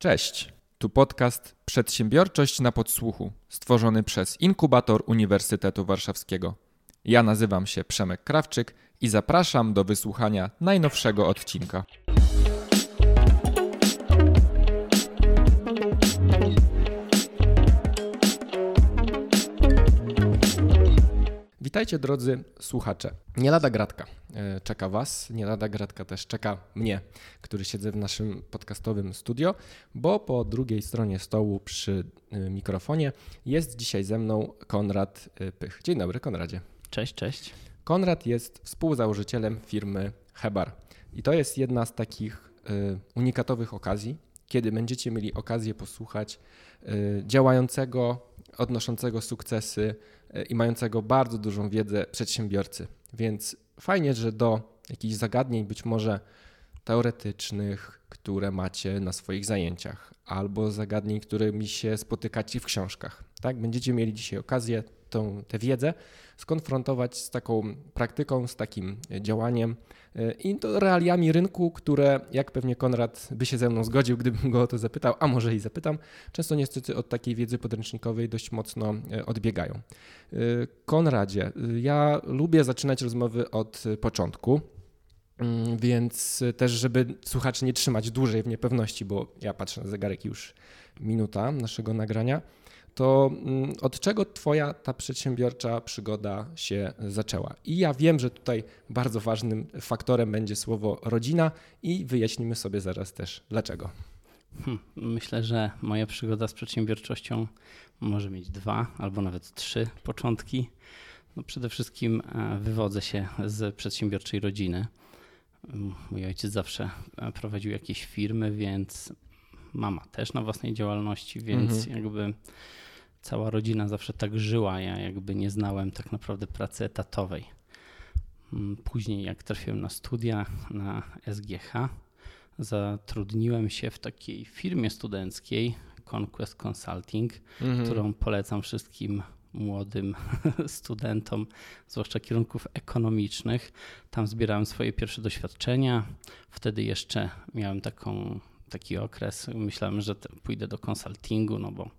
Cześć, tu podcast Przedsiębiorczość na podsłuchu, stworzony przez Inkubator Uniwersytetu Warszawskiego. Ja nazywam się Przemek Krawczyk i zapraszam do wysłuchania najnowszego odcinka. Witajcie drodzy słuchacze. Nie lada gratka czeka Was, nie lada gratka też czeka mnie, który siedzę w naszym podcastowym studio, bo po drugiej stronie stołu przy e, mikrofonie jest dzisiaj ze mną Konrad e, Pych. Dzień dobry Konradzie. Cześć, cześć. Konrad jest współzałożycielem firmy Hebar i to jest jedna z takich unikatowych okazji, kiedy będziecie mieli okazję posłuchać działającego, odnoszącego sukcesy i mającego bardzo dużą wiedzę przedsiębiorcy. Więc fajnie, że do jakichś zagadnień, być może teoretycznych, które macie na swoich zajęciach, albo zagadnień, którymi się spotykacie w książkach. Tak? Będziecie mieli dzisiaj okazję tą, tę wiedzę skonfrontować z taką praktyką, z takim działaniem e, i to realiami rynku, które, jak pewnie Konrad by się ze mną zgodził, gdybym go o to zapytał, a może i zapytam, często niestety od takiej wiedzy podręcznikowej dość mocno e, odbiegają. E, Konradzie, ja lubię zaczynać rozmowy od początku. Mm, więc też, żeby słuchaczy nie trzymać dłużej w niepewności, bo ja patrzę na zegarek już minuta naszego nagrania to mm, od czego Twoja ta przedsiębiorcza przygoda się zaczęła? I ja wiem, że tutaj bardzo ważnym faktorem będzie słowo rodzina i wyjaśnimy sobie zaraz też dlaczego. Hmm, myślę, że moja przygoda z przedsiębiorczością może mieć dwa albo nawet trzy początki. No przede wszystkim e, wywodzę się z przedsiębiorczej rodziny. Mój ojciec zawsze e, prowadził jakieś firmy, więc mama też na własnej działalności, więc mhm. jakby cała rodzina zawsze tak żyła. Ja jakby nie znałem tak naprawdę pracy etatowej. Mm, później, jak trafiłem na studia na SGH, zatrudniłem się w takiej firmie studenckiej Conquest Consulting, mhm. którą polecam wszystkim młodym studentom, zwłaszcza kierunków ekonomicznych. Tam zbierałem swoje pierwsze doświadczenia. Wtedy jeszcze miałem taką, taki okres. Myślałem, że pójdę do konsultingu, no bo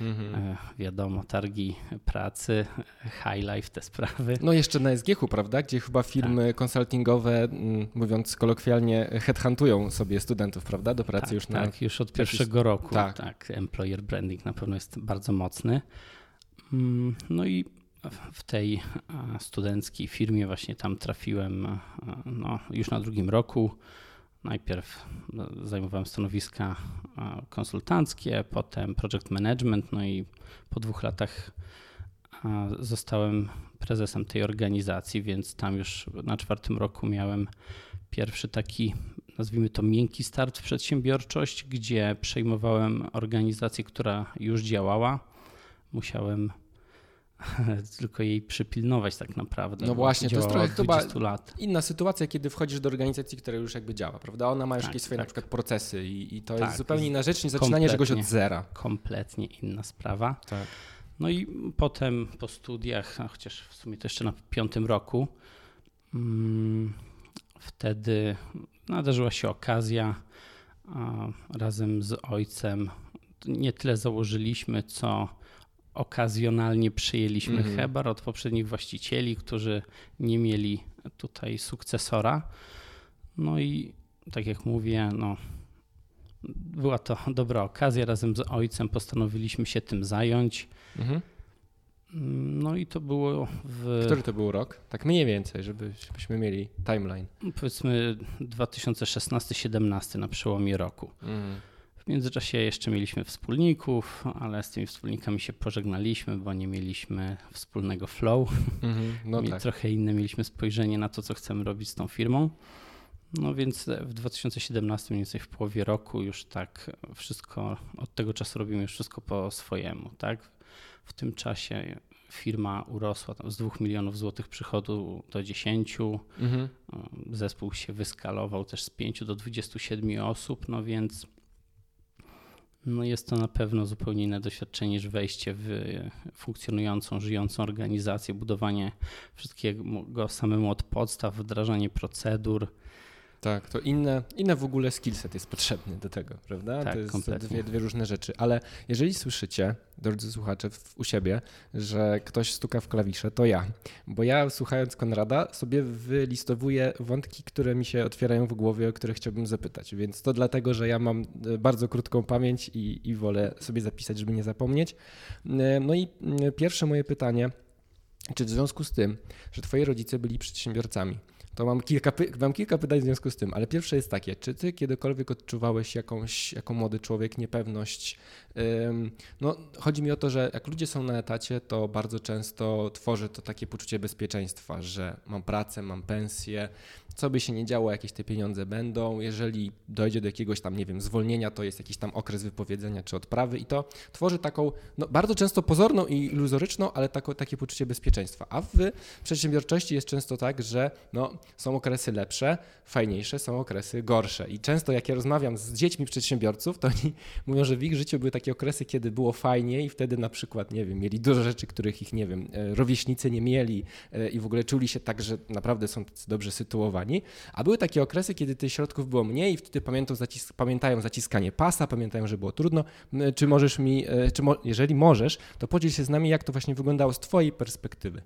Mhm. Wiadomo, targi pracy, high life, te sprawy. No jeszcze na SGH, prawda? Gdzie chyba firmy tak. konsultingowe, mm, mówiąc kolokwialnie, headhuntują sobie studentów, prawda? Do pracy tak, już na... Tak, już od pierwszego roku. Tak. tak, employer branding na pewno jest bardzo mocny. Mm, no i w tej studenckiej firmie właśnie tam trafiłem no, już na drugim roku. Najpierw no, zajmowałem stanowiska konsultanckie, potem project management, no i po dwóch latach zostałem prezesem tej organizacji, więc tam już na czwartym roku miałem pierwszy taki, nazwijmy to miękki start w przedsiębiorczość, gdzie przejmowałem organizację, która już działała. Musiałem tylko jej przypilnować tak naprawdę. No właśnie, to jest trochę chyba lat. inna sytuacja, kiedy wchodzisz do organizacji, która już jakby działa, prawda? Ona ma już tak, jakieś swoje tak. na przykład procesy i, i to tak, jest zupełnie inna rzecz niż zaczynanie czegoś od zera. Kompletnie inna sprawa. Tak. No i potem po studiach, chociaż w sumie to jeszcze na piątym roku, mm, wtedy nadarzyła się okazja razem z ojcem. Nie tyle założyliśmy, co okazjonalnie przyjęliśmy mm. Hebar od poprzednich właścicieli, którzy nie mieli tutaj sukcesora. No i tak jak mówię, no, była to dobra okazja. Razem z ojcem postanowiliśmy się tym zająć. Mhm. No i to było w. Który to był rok? Tak mniej więcej, żeby, żebyśmy mieli timeline. Powiedzmy 2016-17 na przełomie roku. Mhm. W międzyczasie jeszcze mieliśmy wspólników, ale z tymi wspólnikami się pożegnaliśmy, bo nie mieliśmy wspólnego flow. Mm-hmm, no tak. Trochę inne mieliśmy spojrzenie na to, co chcemy robić z tą firmą. No więc w 2017, mniej więcej w połowie roku, już tak wszystko, od tego czasu robimy już wszystko po swojemu. Tak? W tym czasie firma urosła z 2 milionów złotych przychodu do 10. Mhm. Zespół się wyskalował też z 5 do 27 osób, no więc no jest to na pewno zupełnie inne doświadczenie niż wejście w funkcjonującą, żyjącą organizację, budowanie wszystkiego samemu od podstaw, wdrażanie procedur. Tak, to inne, inne w ogóle skillset jest potrzebny do tego, prawda? Tak, to jest kompletnie. dwie, dwie różne rzeczy. Ale jeżeli słyszycie, drodzy słuchacze, w, u siebie, że ktoś stuka w klawisze, to ja. Bo ja słuchając Konrada sobie wylistowuję wątki, które mi się otwierają w głowie, o które chciałbym zapytać. Więc to dlatego, że ja mam e, bardzo krótką pamięć i, i wolę sobie zapisać, żeby nie zapomnieć. E, No i pierwsze moje pytanie, czy w związku z tym, że twoi rodzice byli przedsiębiorcami, to mam kilka, mam kilka pytań w związku z tym, ale pierwsze jest takie, czy ty kiedykolwiek odczuwałeś jakąś, jako młody człowiek, niepewność? No, chodzi mi o to, że jak ludzie są na etacie, to bardzo często tworzy to takie poczucie bezpieczeństwa, że mam pracę, mam pensję, co by się nie działo, jakieś te pieniądze będą. Jeżeli dojdzie do jakiegoś tam, nie wiem, zwolnienia, to jest jakiś tam okres wypowiedzenia czy odprawy i to tworzy taką, no, bardzo często pozorną i iluzoryczną, ale takie poczucie bezpieczeństwa. A w przedsiębiorczości jest często tak, że no, są okresy lepsze, fajniejsze, są okresy gorsze. I często jak ja rozmawiam z dziećmi przedsiębiorców, to oni mówią, że w ich życiu były takie okresy, kiedy było fajnie i wtedy na przykład, nie wiem, mieli dużo rzeczy, których ich, nie wiem, e, rówieśnicy nie mieli e, i w ogóle czuli się tak, że naprawdę są dobrze sytuowani. A były takie okresy, kiedy tych środków było mniej i wtedy pamiętają, zacis- pamiętają zaciskanie pasa, pamiętają, że było trudno. Czy możesz mi, e, czy mo- jeżeli możesz, to podziel się z nami, jak to właśnie wyglądało z twojej perspektywy.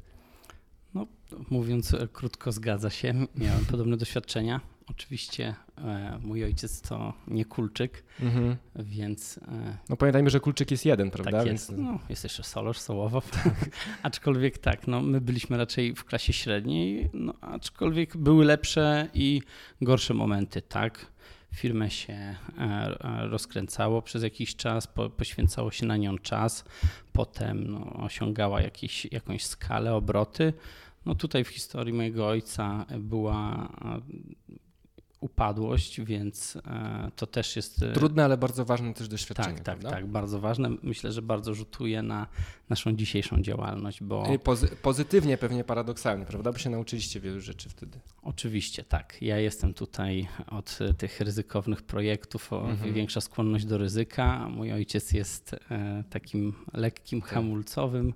No, mówiąc e, krótko, zgadza się. Miałem podobne doświadczenia. Oczywiście e, mój ojciec to nie kulczyk, Mhm. więc e, No pamiętajmy, że kulczyk jest jeden, prawda? tak jest. No, jest jeszcze Solosz, Sołowow. aczkolwiek tak, no, my byliśmy raczej w klasie średniej, no, aczkolwiek były lepsze i gorsze momenty, tak. Firmę się e, rozkręcało przez jakiś czas, po, poświęcało się na nią czas, potem no, osiągała jakiś, jakąś skalę, obroty. No tutaj w historii mojego ojca była upadłość, więc e, to też jest e, Trudne, ale bardzo ważne też doświadczenie, tak, tak, prawda? tak, bardzo ważne. Myślę, że bardzo rzutuje na naszą dzisiejszą działalność, bo I Pozy- pozytywnie pewnie paradoksalnie, prawda? Bo się nauczyliście wielu rzeczy wtedy. oczywiście tak. Ja jestem tutaj od tych ryzykownych projektów, Mhm. większa skłonność do ryzyka. Mój ojciec jest e, takim lekkim Tak. hamulcowym,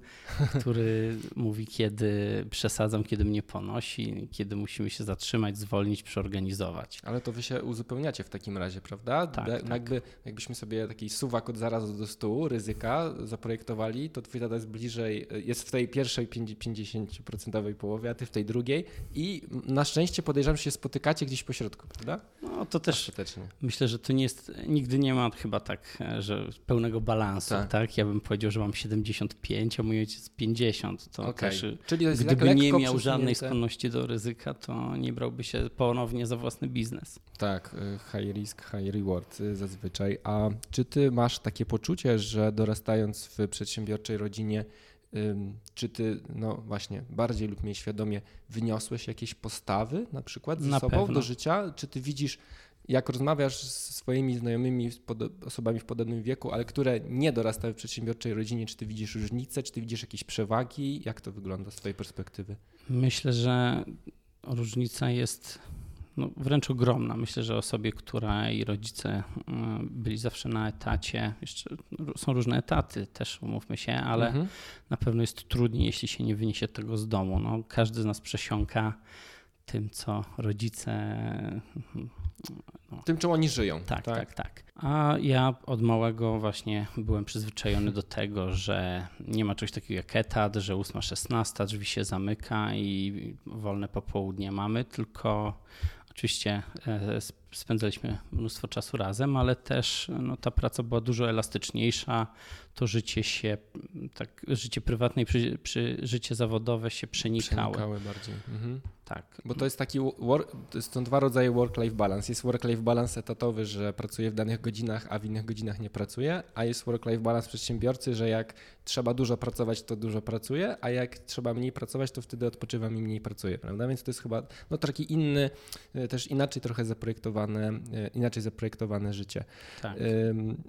który mówi, kiedy przesadzam, kiedy mnie ponosi, kiedy musimy się zatrzymać, zwolnić, przeorganizować. Ale to wy się uzupełniacie w takim razie, prawda? Tak, tak. Jakby, jakbyśmy sobie taki suwak od zarazu do stół, ryzyka zaprojektowali, to twój tata jest bliżej, jest w tej pierwszej 50% połowie, a ty w tej drugiej i na szczęście podejrzewam, że się spotykacie gdzieś po środku, prawda? No to też Ostatecznie. Myślę, że to nie jest, nigdy nie ma chyba tak, że pełnego balansu, Tak. tak. Ja bym powiedział, że mam 75, a mój ojciec 50. To Okej. też, Czyli to jest gdyby nie miał żadnej skłonności do ryzyka, to nie brałby się ponownie za własny biznes. Tak, y, high risk, high reward y, zazwyczaj. A czy ty masz takie poczucie, że dorastając w przedsiębiorczej rodzinie, czy ty, no właśnie, bardziej lub mniej świadomie wyniosłeś jakieś postawy na przykład ze Na sobą pewno. do życia? Czy ty widzisz, jak rozmawiasz ze swoimi znajomymi, z osobami w podobnym wieku, ale które nie dorastały w przedsiębiorczej rodzinie, czy ty widzisz różnice, czy ty widzisz jakieś przewagi? Jak to wygląda z twojej perspektywy? Myślę, że różnica jest no, wręcz ogromna. Myślę, że osobie, której rodzice mm, byli zawsze na etacie, jeszcze są różne etaty, też umówmy się, ale Mhm. na pewno jest trudniej, jeśli się nie wyniesie tego z domu. No, każdy z nas przesiąka tym, co rodzice. Tym, czym oni żyją. Tak, tak, tak, A ja od małego właśnie byłem przyzwyczajony do tego, że nie ma czegoś takiego jak etat, że 8-16 drzwi się zamyka i wolne popołudnie mamy, tylko oczywiście e, sp- spędzaliśmy mnóstwo czasu razem, ale też no, ta praca była dużo elastyczniejsza. To życie się, tak, życie prywatne i przy, przy, życie zawodowe się przenikały. Przenikały bardziej. Mhm. Tak. Bo to jest taki, work, to są dwa rodzaje work-life balance. Jest work-life balance etatowy, że pracuje w danych godzinach, a w innych godzinach nie pracuje, a jest work-life balance przedsiębiorcy, że jak trzeba dużo pracować, to dużo pracuje, a jak trzeba mniej pracować, to wtedy odpoczywam i mniej pracuję, prawda? Więc to jest chyba no, taki inny, też inaczej trochę zaprojektowane, e, inaczej zaprojektowane życie. tak.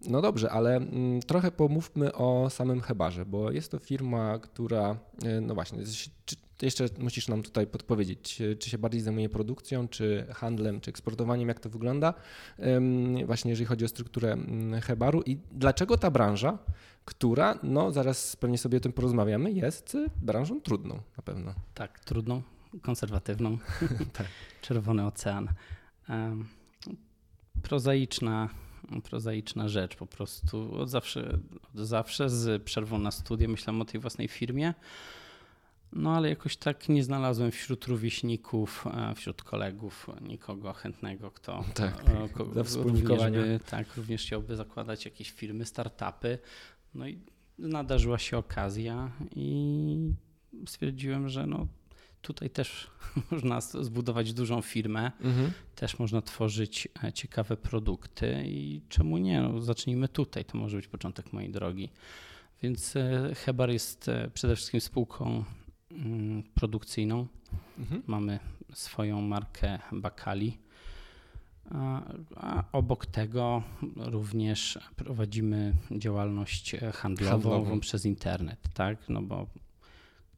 No dobrze, ale mm, trochę pomówmy o samym Hebarze, bo jest to firma, która, y, no właśnie, jeszcze musisz nam tutaj podpowiedzieć, czy- czy się bardziej zajmuje produkcją, czy handlem, czy eksportowaniem, jak to wygląda, właśnie jeżeli chodzi o strukturę mm, Hebaru i dlaczego ta branża, która, no zaraz pewnie sobie o tym porozmawiamy, jest branżą trudną na pewno. Tak, trudną, konserwatywną. Tak. Czerwony ocean. Prozaiczna, prozaiczna rzecz po prostu. Od zawsze, od zawsze z przerwą na studia myślałem o tej własnej firmie. No ale jakoś tak nie znalazłem wśród rówieśników, wśród kolegów nikogo chętnego, kto tak, ko, również, by, tak, również chciałby zakładać jakieś firmy, startupy. No i nadarzyła się okazja i stwierdziłem, że no tutaj też można zbudować dużą firmę, mhm. też można tworzyć e, ciekawe produkty i czemu nie? No, zacznijmy tutaj, to może być początek mojej drogi. Więc e, Hebar jest e, przede wszystkim spółką mm, produkcyjną. Mhm. Mamy swoją markę Bakali. A obok tego również prowadzimy działalność handlową, handlową, przez internet, tak? No bo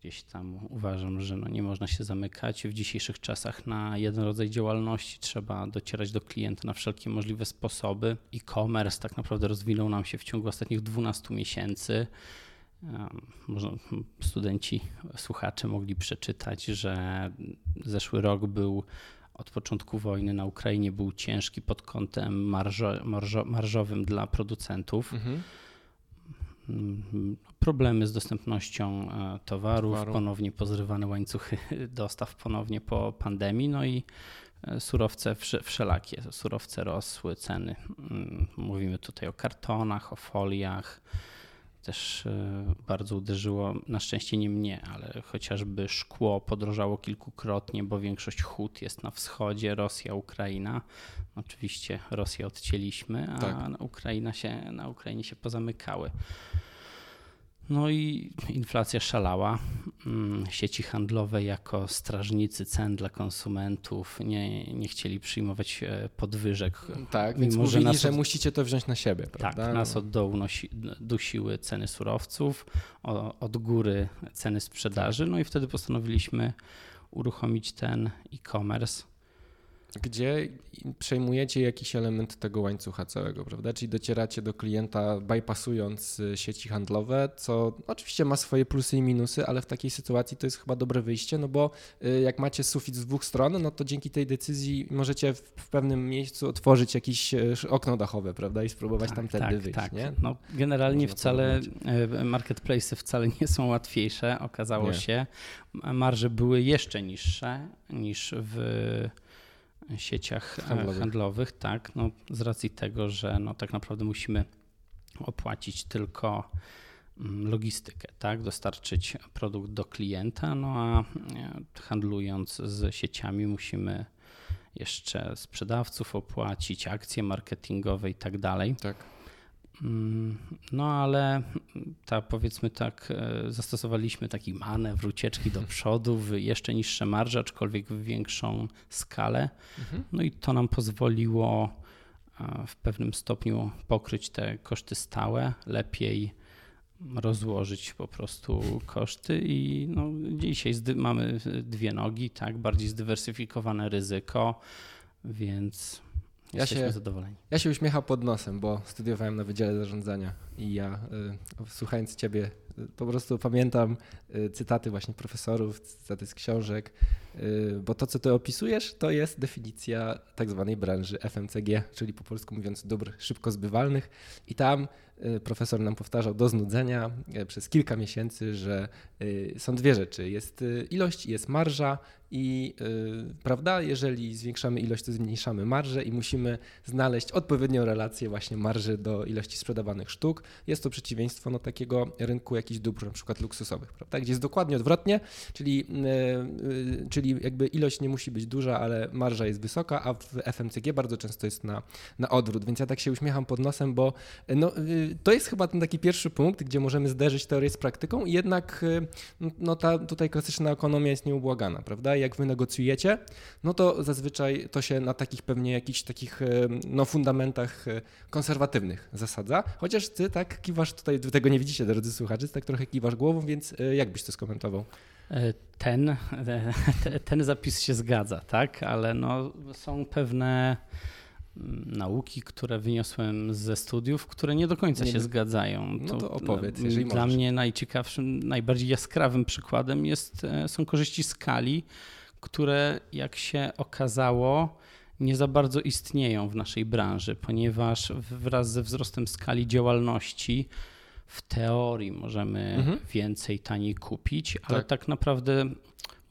gdzieś tam uważam, że no nie można się zamykać. W dzisiejszych czasach na jeden rodzaj działalności trzeba docierać do klienta na wszelkie możliwe sposoby. E-commerce tak naprawdę rozwinął nam się w ciągu ostatnich 12 miesięcy. Można, studenci, słuchacze mogli przeczytać, że zeszły rok był od początku wojny na Ukrainie był ciężki pod kątem marżo, marżo, marżowym dla producentów. Mhm. Problemy z dostępnością e, towarów, Towaru. ponownie pozrywane łańcuchy dostaw ponownie po pandemii, no i e, surowce wszelakie. Surowce rosły, ceny. Mm, mówimy tutaj o kartonach, o foliach, też e, bardzo uderzyło, na szczęście nie mnie, ale chociażby szkło podrożało kilkukrotnie, bo większość hut jest na wschodzie, Rosja, Ukraina. Oczywiście Rosję odcięliśmy, a tak. na, Ukraina się, na Ukrainie się pozamykały. No i inflacja szalała. Mm, sieci handlowe jako strażnicy cen dla konsumentów nie, nie chcieli przyjmować e, podwyżek. Tak, więc mówili, że, że od... musicie to wziąć na siebie, tak, prawda? Tak, nas od dołu nosi, dusiły ceny surowców, od góry ceny sprzedaży, no i wtedy postanowiliśmy uruchomić ten e-commerce gdzie przejmujecie jakiś element tego łańcucha całego, prawda? Czyli docieracie do klienta bypassując y, sieci handlowe, co oczywiście ma swoje plusy i minusy, ale w takiej sytuacji to jest chyba dobre wyjście, no bo y, jak macie sufit z dwóch stron, no to dzięki tej decyzji możecie w pewnym miejscu otworzyć jakieś y, okno dachowe, prawda? I spróbować tak, tamtędy tak, wyjść, tak. nie? No, generalnie Można wcale marketplace wcale nie są łatwiejsze, okazało nie. się. Marże były jeszcze niższe niż w sieciach e, handlowych, handlowych tak, no, z racji tego, że no, tak naprawdę musimy opłacić tylko mm, logistykę, tak, dostarczyć produkt do klienta, no a e, handlując z sieciami musimy jeszcze sprzedawców opłacić, akcje marketingowe i tak dalej. Tak. Mm, no ale ta, powiedzmy tak, e, zastosowaliśmy taki manewr ucieczki do przodu w jeszcze niższe marże, aczkolwiek w większą skalę. Mhm. No i to nam pozwoliło e, w pewnym stopniu pokryć te koszty stałe, lepiej rozłożyć po prostu koszty i no, dzisiaj mamy dwie nogi, tak, bardziej zdywersyfikowane ryzyko, więc ja się, zadowoleni. Ja się uśmiecham pod nosem, bo studiowałem na Wydziale Zarządzania i ja y, słuchając Ciebie y, po prostu pamiętam y, cytaty właśnie profesorów, cytaty z książek, y, bo to, co Ty opisujesz, to jest definicja tak zwanej branży FMCG, czyli po polsku mówiąc dóbr szybko zbywalnych i tam profesor nam powtarzał do znudzenia y, przez kilka miesięcy, że są dwie rzeczy. Jest ilość jest marża i prawda, jeżeli zwiększamy ilość, to zmniejszamy marżę i musimy znaleźć odpowiednią relację właśnie marży do ilości sprzedawanych sztuk. Jest to przeciwieństwo no, takiego rynku jakichś dóbr, na przykład luksusowych, prawda, gdzie jest dokładnie odwrotnie, czyli, czyli jakby ilość nie musi być duża, ale marża jest wysoka, a w FMCG bardzo często jest na, na odwrót, więc ja tak się uśmiecham pod nosem, bo no, y, to jest chyba ten taki pierwszy punkt, gdzie możemy zderzyć teorię z praktyką i jednak y, no, ta tutaj klasyczna ekonomia jest nieubłagana, prawda? jak wy negocjujecie, no to zazwyczaj to się na takich pewnie jakichś takich e, no, fundamentach e, konserwatywnych zasadza. Chociaż ty tak kiwasz, tutaj wy tego nie widzicie, drodzy słuchacze, tak trochę kiwasz głową, więc e, jak byś to skomentował? Ten, ten zapis się zgadza, tak, ale no, są pewne nauki, które wyniosłem ze studiów, które nie do końca nie, się zgadzają. No to opowiedz, jeżeli Dla możesz. mnie najciekawszym, najbardziej jaskrawym przykładem jest, są korzyści skali, które jak się okazało nie za bardzo istnieją w naszej branży, ponieważ wraz ze wzrostem skali działalności w teorii możemy mhm. więcej taniej kupić, ale tak, tak naprawdę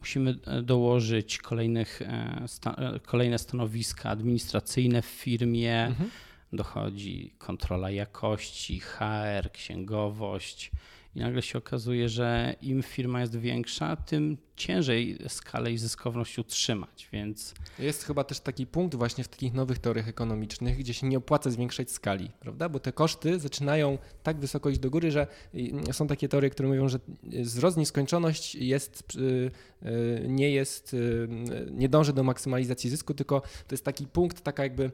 musimy e, dołożyć kolejnych, e, sta, e, kolejne stanowiska administracyjne w firmie. Mhm. Dochodzi kontrola jakości, HR, księgowość. I nagle się okazuje, że im firma jest większa, tym ciężej skalę i zyskowność utrzymać, więc... Jest chyba też taki punkt właśnie w takich nowych teoriach ekonomicznych, gdzie się nie opłaca zwiększać skali, prawda? Bo te koszty zaczynają tak wysoko iść do góry, że są takie teorie, które mówią, że wzrost nieskończoność jest, y, y, nie jest, y, nie dąży do maksymalizacji zysku, tylko to jest taki punkt, taka jakby,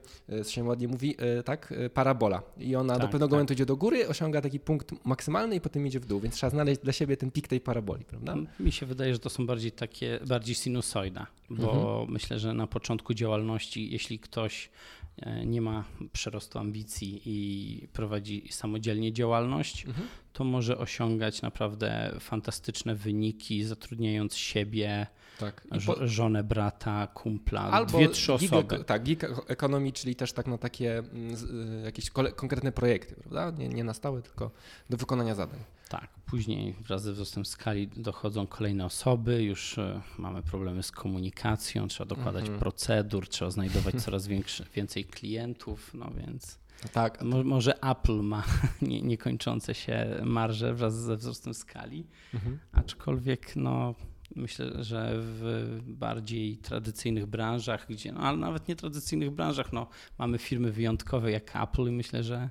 się ładnie mówi, tak, parabola. I ona tak, do pewnego tak. momentu idzie do góry, osiąga taki punkt maksymalny i potem idzie w dół, więc trzeba znaleźć dla siebie ten pik tej paraboli, prawda? Mi się wydaje, że to są bardziej takie, bardziej sinusoida, bo mhm. myślę, że na początku działalności, jeśli ktoś e, nie ma przerostu ambicji i prowadzi samodzielnie działalność, mhm. to może osiągać naprawdę fantastyczne wyniki, zatrudniając siebie, tak. Żonę, brata, kumpla, Albo dwie, trzy osoby. Gig, tak, gig economy, czyli też tak na takie mm, y, jakieś konkretne projekty, prawda? Nie, nie na stałe, tylko do wykonania zadań. Tak, później wraz ze wzrostem skali dochodzą kolejne osoby, już e, mamy problemy z komunikacją, trzeba dokładać mhm. procedur, trzeba znajdować coraz większy, więcej klientów, no więc tak. Mo może Apple ma nie, niekończące się marże wraz ze wzrostem skali, mhm. aczkolwiek no, myślę, że w bardziej tradycyjnych branżach, gdzie, no, ale nawet nie tradycyjnych branżach, no, mamy firmy wyjątkowe jak Apple i myślę, że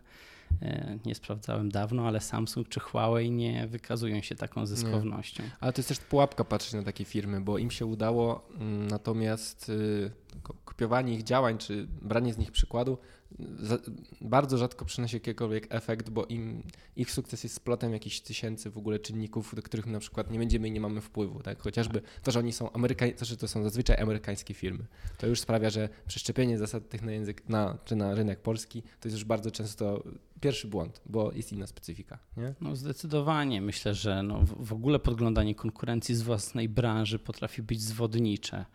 E, nie sprawdzałem dawno, ale Samsung czy Huawei nie wykazują się taką zyskownością. Nie. Ale to jest też pułapka patrzeć na takie firmy, bo im się udało, mm, natomiast y, kopiowanie ich działań czy branie z nich przykładu bardzo rzadko przynosi jakikolwiek efekt, bo im, ich sukces jest splotem jakichś tysięcy w ogóle czynników, do których na przykład nie będziemy i nie mamy wpływu. Tak? Chociażby to, że oni są amerykańscy, to, że to są zazwyczaj amerykańskie firmy. To już sprawia, że przeszczepienie zasad tych na język, na, czy na rynek polski to jest już bardzo często pierwszy błąd, bo jest inna specyfika. Nie? No zdecydowanie. Myślę, że no w ogóle podglądanie konkurencji z własnej branży potrafi być zwodnicze.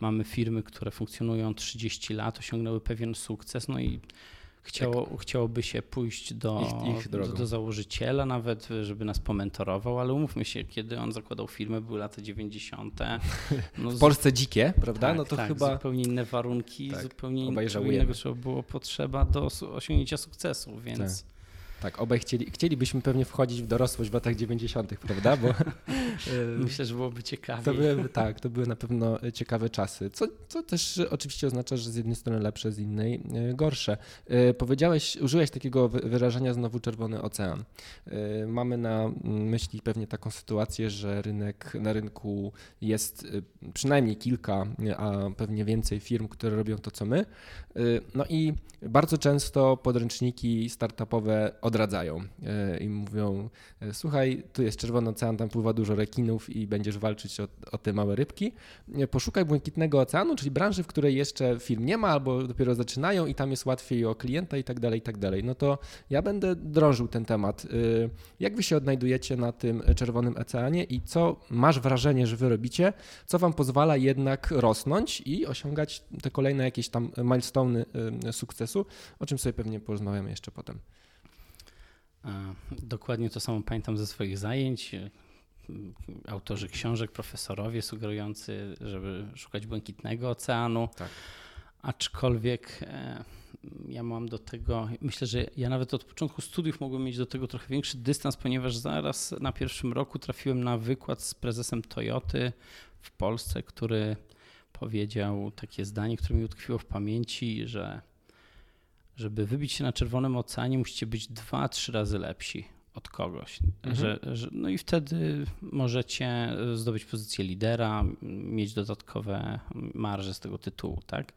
Mamy firmy, które funkcjonują 30 lat, osiągnęły pewien sukces, no i Chciało, tak. Chciałoby się pójść do, ich, ich do, do, założyciela, nawet żeby nas pomentorował, ale umówmy się, kiedy on zakładał firmę, były lata 90. No, w Polsce dzikie, prawda? Tak, no to tak, chyba. Zupełnie inne warunki, tak, zupełnie innego trzeba było potrzeba do osiągnięcia sukcesu, więc. Tak. Obaj chcieli, chcielibyśmy pewnie wchodzić w dorosłość w latach 90., prawda? Bo, Myślę, że byłoby ciekawe. To były, tak, to były na pewno ciekawe czasy, co, co też oczywiście oznacza, że z jednej strony lepsze, z innej e, gorsze. E, powiedziałeś, użyłeś takiego wyrażenia znowu czerwony ocean. E, mamy na myśli pewnie taką sytuację, że rynek, na rynku jest przynajmniej kilka, a pewnie więcej firm, które robią to, co my. No i bardzo często podręczniki startupowe odradzają e, i mówią: e, Słuchaj, tu jest czerwony ocean, tam pływa dużo rekinów i będziesz walczyć o, o te małe rybki. E, poszukaj błękitnego oceanu, czyli branży, w której jeszcze firm nie ma albo dopiero zaczynają i tam jest łatwiej o klienta i tak dalej, i tak dalej. No to ja będę drążył ten temat. Jak wy się odnajdujecie na tym czerwonym oceanie i co masz wrażenie, że wy robicie, co wam pozwala jednak rosnąć i osiągać te kolejne jakieś tam milestone sukcesu, o czym sobie pewnie porozmawiamy jeszcze potem. Dokładnie to samo pamiętam ze swoich zajęć. Autorzy książek, profesorowie sugerujący, żeby szukać błękitnego oceanu. Tak. Aczkolwiek e, ja mam do tego, myślę, że ja nawet od początku studiów mogłem mieć do tego trochę większy dystans, ponieważ zaraz na pierwszym roku trafiłem na wykład z prezesem Toyoty w Polsce, który powiedział takie zdanie, które mi utkwiło w pamięci, że żeby wybić się na czerwonym oceanie, musicie być dwa, trzy razy lepsi od kogoś. Mhm. Że, że, no i wtedy możecie zdobyć pozycję lidera, mieć dodatkowe marże z tego tytułu. Tak?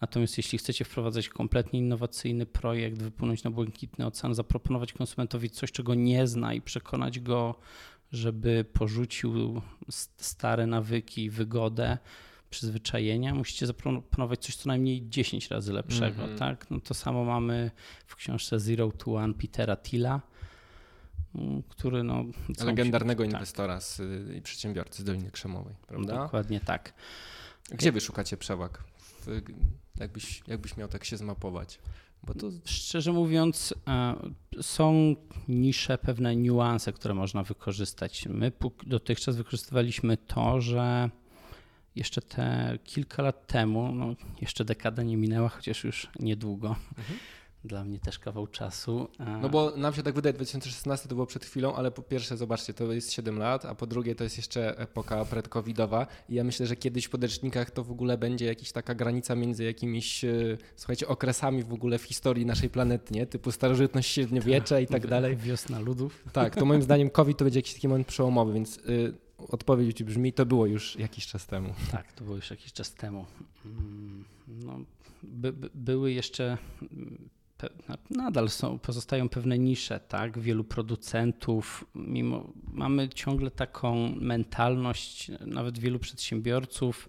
Natomiast jeśli chcecie wprowadzać kompletnie innowacyjny projekt, wypłynąć na błękitny ocean, zaproponować konsumentowi coś, czego nie zna i przekonać go, żeby porzucił stare nawyki, wygodę, przyzwyczajenia, musicie zaproponować coś co najmniej 10 razy lepszego, mm -hmm. tak? No to samo mamy w książce Zero to One Petera Tilla, który no... Legendarnego tak. inwestora z, i przedsiębiorcy z Doliny Krzemowej, prawda? Dokładnie tak. Gdzie wy szukacie przewag w, jakbyś, jakbyś miał tak się zmapować? Bo to... Szczerze mówiąc, są nisze, pewne niuanse, które można wykorzystać. My dotychczas wykorzystywaliśmy to, że jeszcze te kilka lat temu, no jeszcze dekada nie minęła, chociaż już niedługo. Mhm. Dla mnie też kawał czasu. No bo nam się tak wydaje, 2016 to było przed chwilą, ale po pierwsze, zobaczcie, to jest 7 lat, a po drugie, to jest jeszcze epoka predcovidowa i ja myślę, że kiedyś w podręcznikach to w ogóle będzie jakaś taka granica między jakimiś, e, słuchajcie, okresami w ogóle w historii naszej planety, nie? Typu starożytność, średniowiecze i tak dalej. Wiosna ludów. Tak, to moim zdaniem COVID to będzie jakiś taki moment przełomowy, więc y, odpowiedź ci brzmi, to było już jakiś czas temu. Tak, to było już jakiś czas temu. Mm, no, by, by, były jeszcze, nadal są, pozostają pewne nisze, tak? Wielu producentów, mimo, mamy ciągle taką mentalność, nawet wielu przedsiębiorców,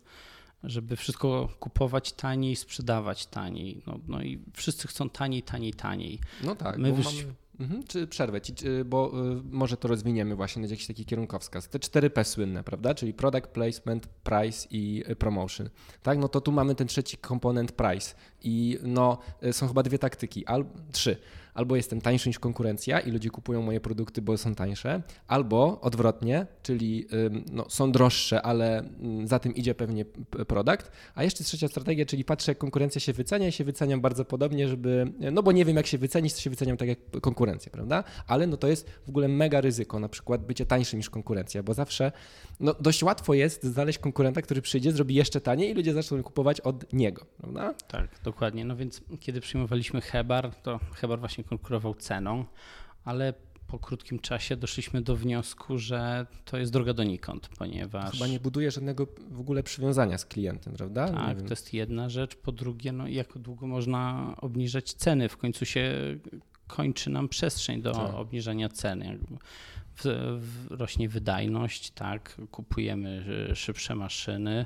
żeby wszystko kupować taniej, sprzedawać taniej. No, no i wszyscy chcą taniej, taniej, taniej. No tak. My wyś... mamy Mhm, czy przerwę ci, bo y, może to rozwiniemy właśnie na jakiś taki kierunkowskaz. Te 4P słynne, prawda? Czyli product placement, price i y, promotion. Tak, no to tu mamy ten trzeci komponent price i no y, są chyba dwie taktyki, al, trzy albo jestem tańszy niż konkurencja i ludzie kupują moje produkty, bo są tańsze, albo odwrotnie, czyli no, są droższe, ale za tym idzie pewnie produkt. A jeszcze trzecia strategia, czyli patrzę, jak konkurencja się wycenia i się wyceniam bardzo podobnie, żeby, no bo nie wiem, jak się wycenić, to się wyceniam tak jak konkurencja, prawda? Ale no to jest w ogóle mega ryzyko, na przykład bycie tańszym niż konkurencja, bo zawsze no, dość łatwo jest znaleźć konkurenta, który przyjdzie, zrobi jeszcze taniej i ludzie zaczną kupować od niego, prawda? Tak, dokładnie. No więc kiedy przyjmowaliśmy Hebar, to Hebar właśnie właśnie konkurował ceną, ale po krótkim czasie doszliśmy do wniosku, że to jest droga donikąd, ponieważ. Chyba nie buduje żadnego w ogóle przywiązania z klientem, prawda? Tak, to jest jedna rzecz. Po drugie, no jak długo można obniżać ceny? W końcu się kończy nam przestrzeń do tak. obniżania ceny. W, w, rośnie wydajność, tak, kupujemy szybsze maszyny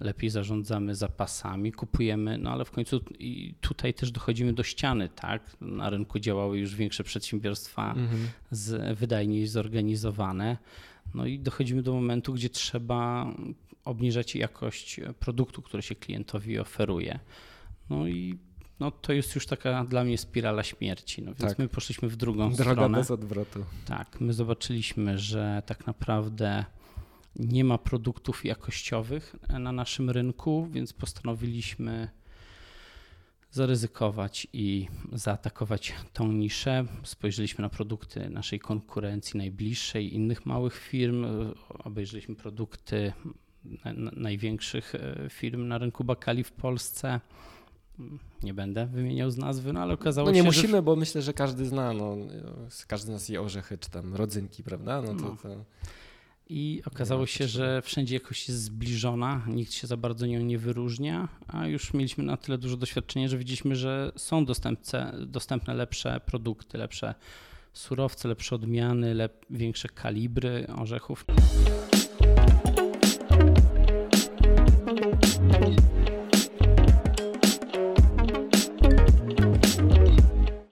lepiej zarządzamy zapasami, kupujemy, no ale w końcu i tutaj też dochodzimy do ściany, tak? Na rynku działały już większe przedsiębiorstwa, mhm. z, wydajniej zorganizowane. No i dochodzimy do momentu, gdzie trzeba obniżać jakość produktu, który się klientowi oferuje. No i no to jest już taka dla mnie spirala śmierci. No więc tak. my poszliśmy w drugą Droga stronę. bez odwrotu. Tak, my zobaczyliśmy, że tak naprawdę nie ma produktów jakościowych na naszym rynku, więc postanowiliśmy zaryzykować i zaatakować tą niszę. Spojrzeliśmy na produkty naszej konkurencji najbliższej, innych małych firm, obejrzeliśmy produkty największych e, firm na rynku bakali w Polsce. Nie będę wymieniał z nazwy, no ale okazało no nie się. Nie musimy, że... bo myślę, że każdy zna. No, każdy z nas je orzechy czy tam rodzynki, prawda? No to, no. to... I okazało się, że wszędzie jakoś jest zbliżona, nikt się za bardzo nią nie wyróżnia, a już mieliśmy na tyle dużo doświadczenia, że widzieliśmy, że są dostępne lepsze produkty, lepsze surowce, lepsze odmiany, lep, większe kalibry orzechów.